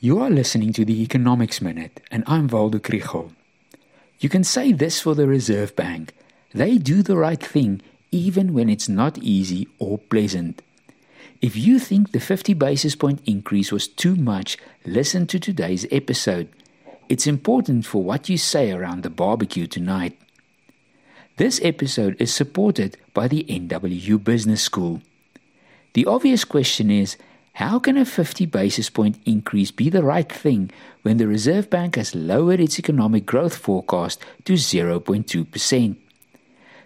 You are listening to the Economics Minute, and I'm Waldo Krugell. You can say this for the Reserve Bank they do the right thing even when it's not easy or pleasant. If you think the 50 basis point increase was too much, listen to today's episode. It's important for what you say around the barbecue tonight. This episode is supported by the NWU Business School. The obvious question is how can a 50 basis point increase be the right thing when the Reserve Bank has lowered its economic growth forecast to 0.2%?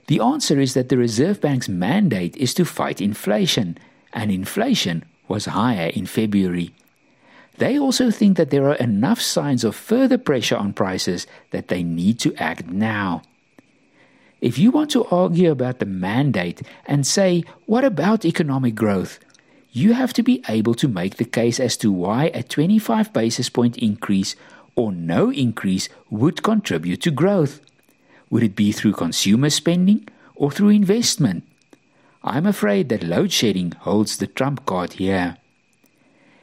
The answer is that the Reserve Bank's mandate is to fight inflation, and inflation was higher in February. They also think that there are enough signs of further pressure on prices that they need to act now. If you want to argue about the mandate and say, what about economic growth? You have to be able to make the case as to why a 25 basis point increase or no increase would contribute to growth. Would it be through consumer spending or through investment? I'm afraid that load shedding holds the trump card here.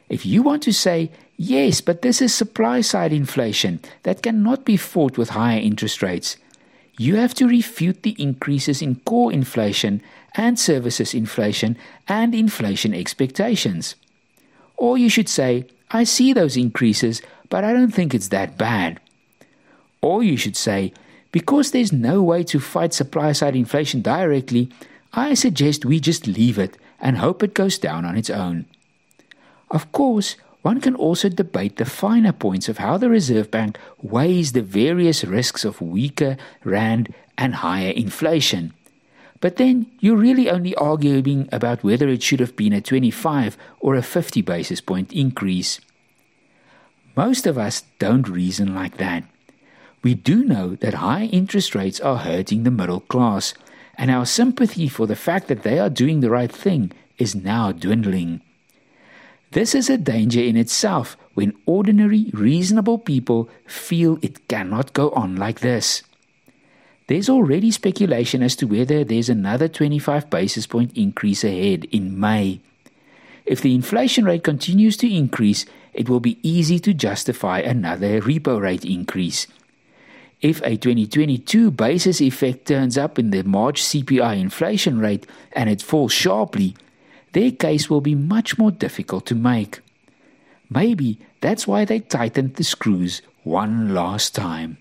If you want to say, yes, but this is supply side inflation that cannot be fought with higher interest rates, you have to refute the increases in core inflation and services inflation and inflation expectations. Or you should say, I see those increases, but I don't think it's that bad. Or you should say, because there's no way to fight supply side inflation directly, I suggest we just leave it and hope it goes down on its own. Of course, one can also debate the finer points of how the Reserve Bank weighs the various risks of weaker rand and higher inflation. But then you're really only arguing about whether it should have been a 25 or a 50 basis point increase. Most of us don't reason like that. We do know that high interest rates are hurting the middle class, and our sympathy for the fact that they are doing the right thing is now dwindling. This is a danger in itself when ordinary, reasonable people feel it cannot go on like this. There's already speculation as to whether there's another 25 basis point increase ahead in May. If the inflation rate continues to increase, it will be easy to justify another repo rate increase. If a 2022 basis effect turns up in the March CPI inflation rate and it falls sharply, their case will be much more difficult to make. Maybe that's why they tightened the screws one last time.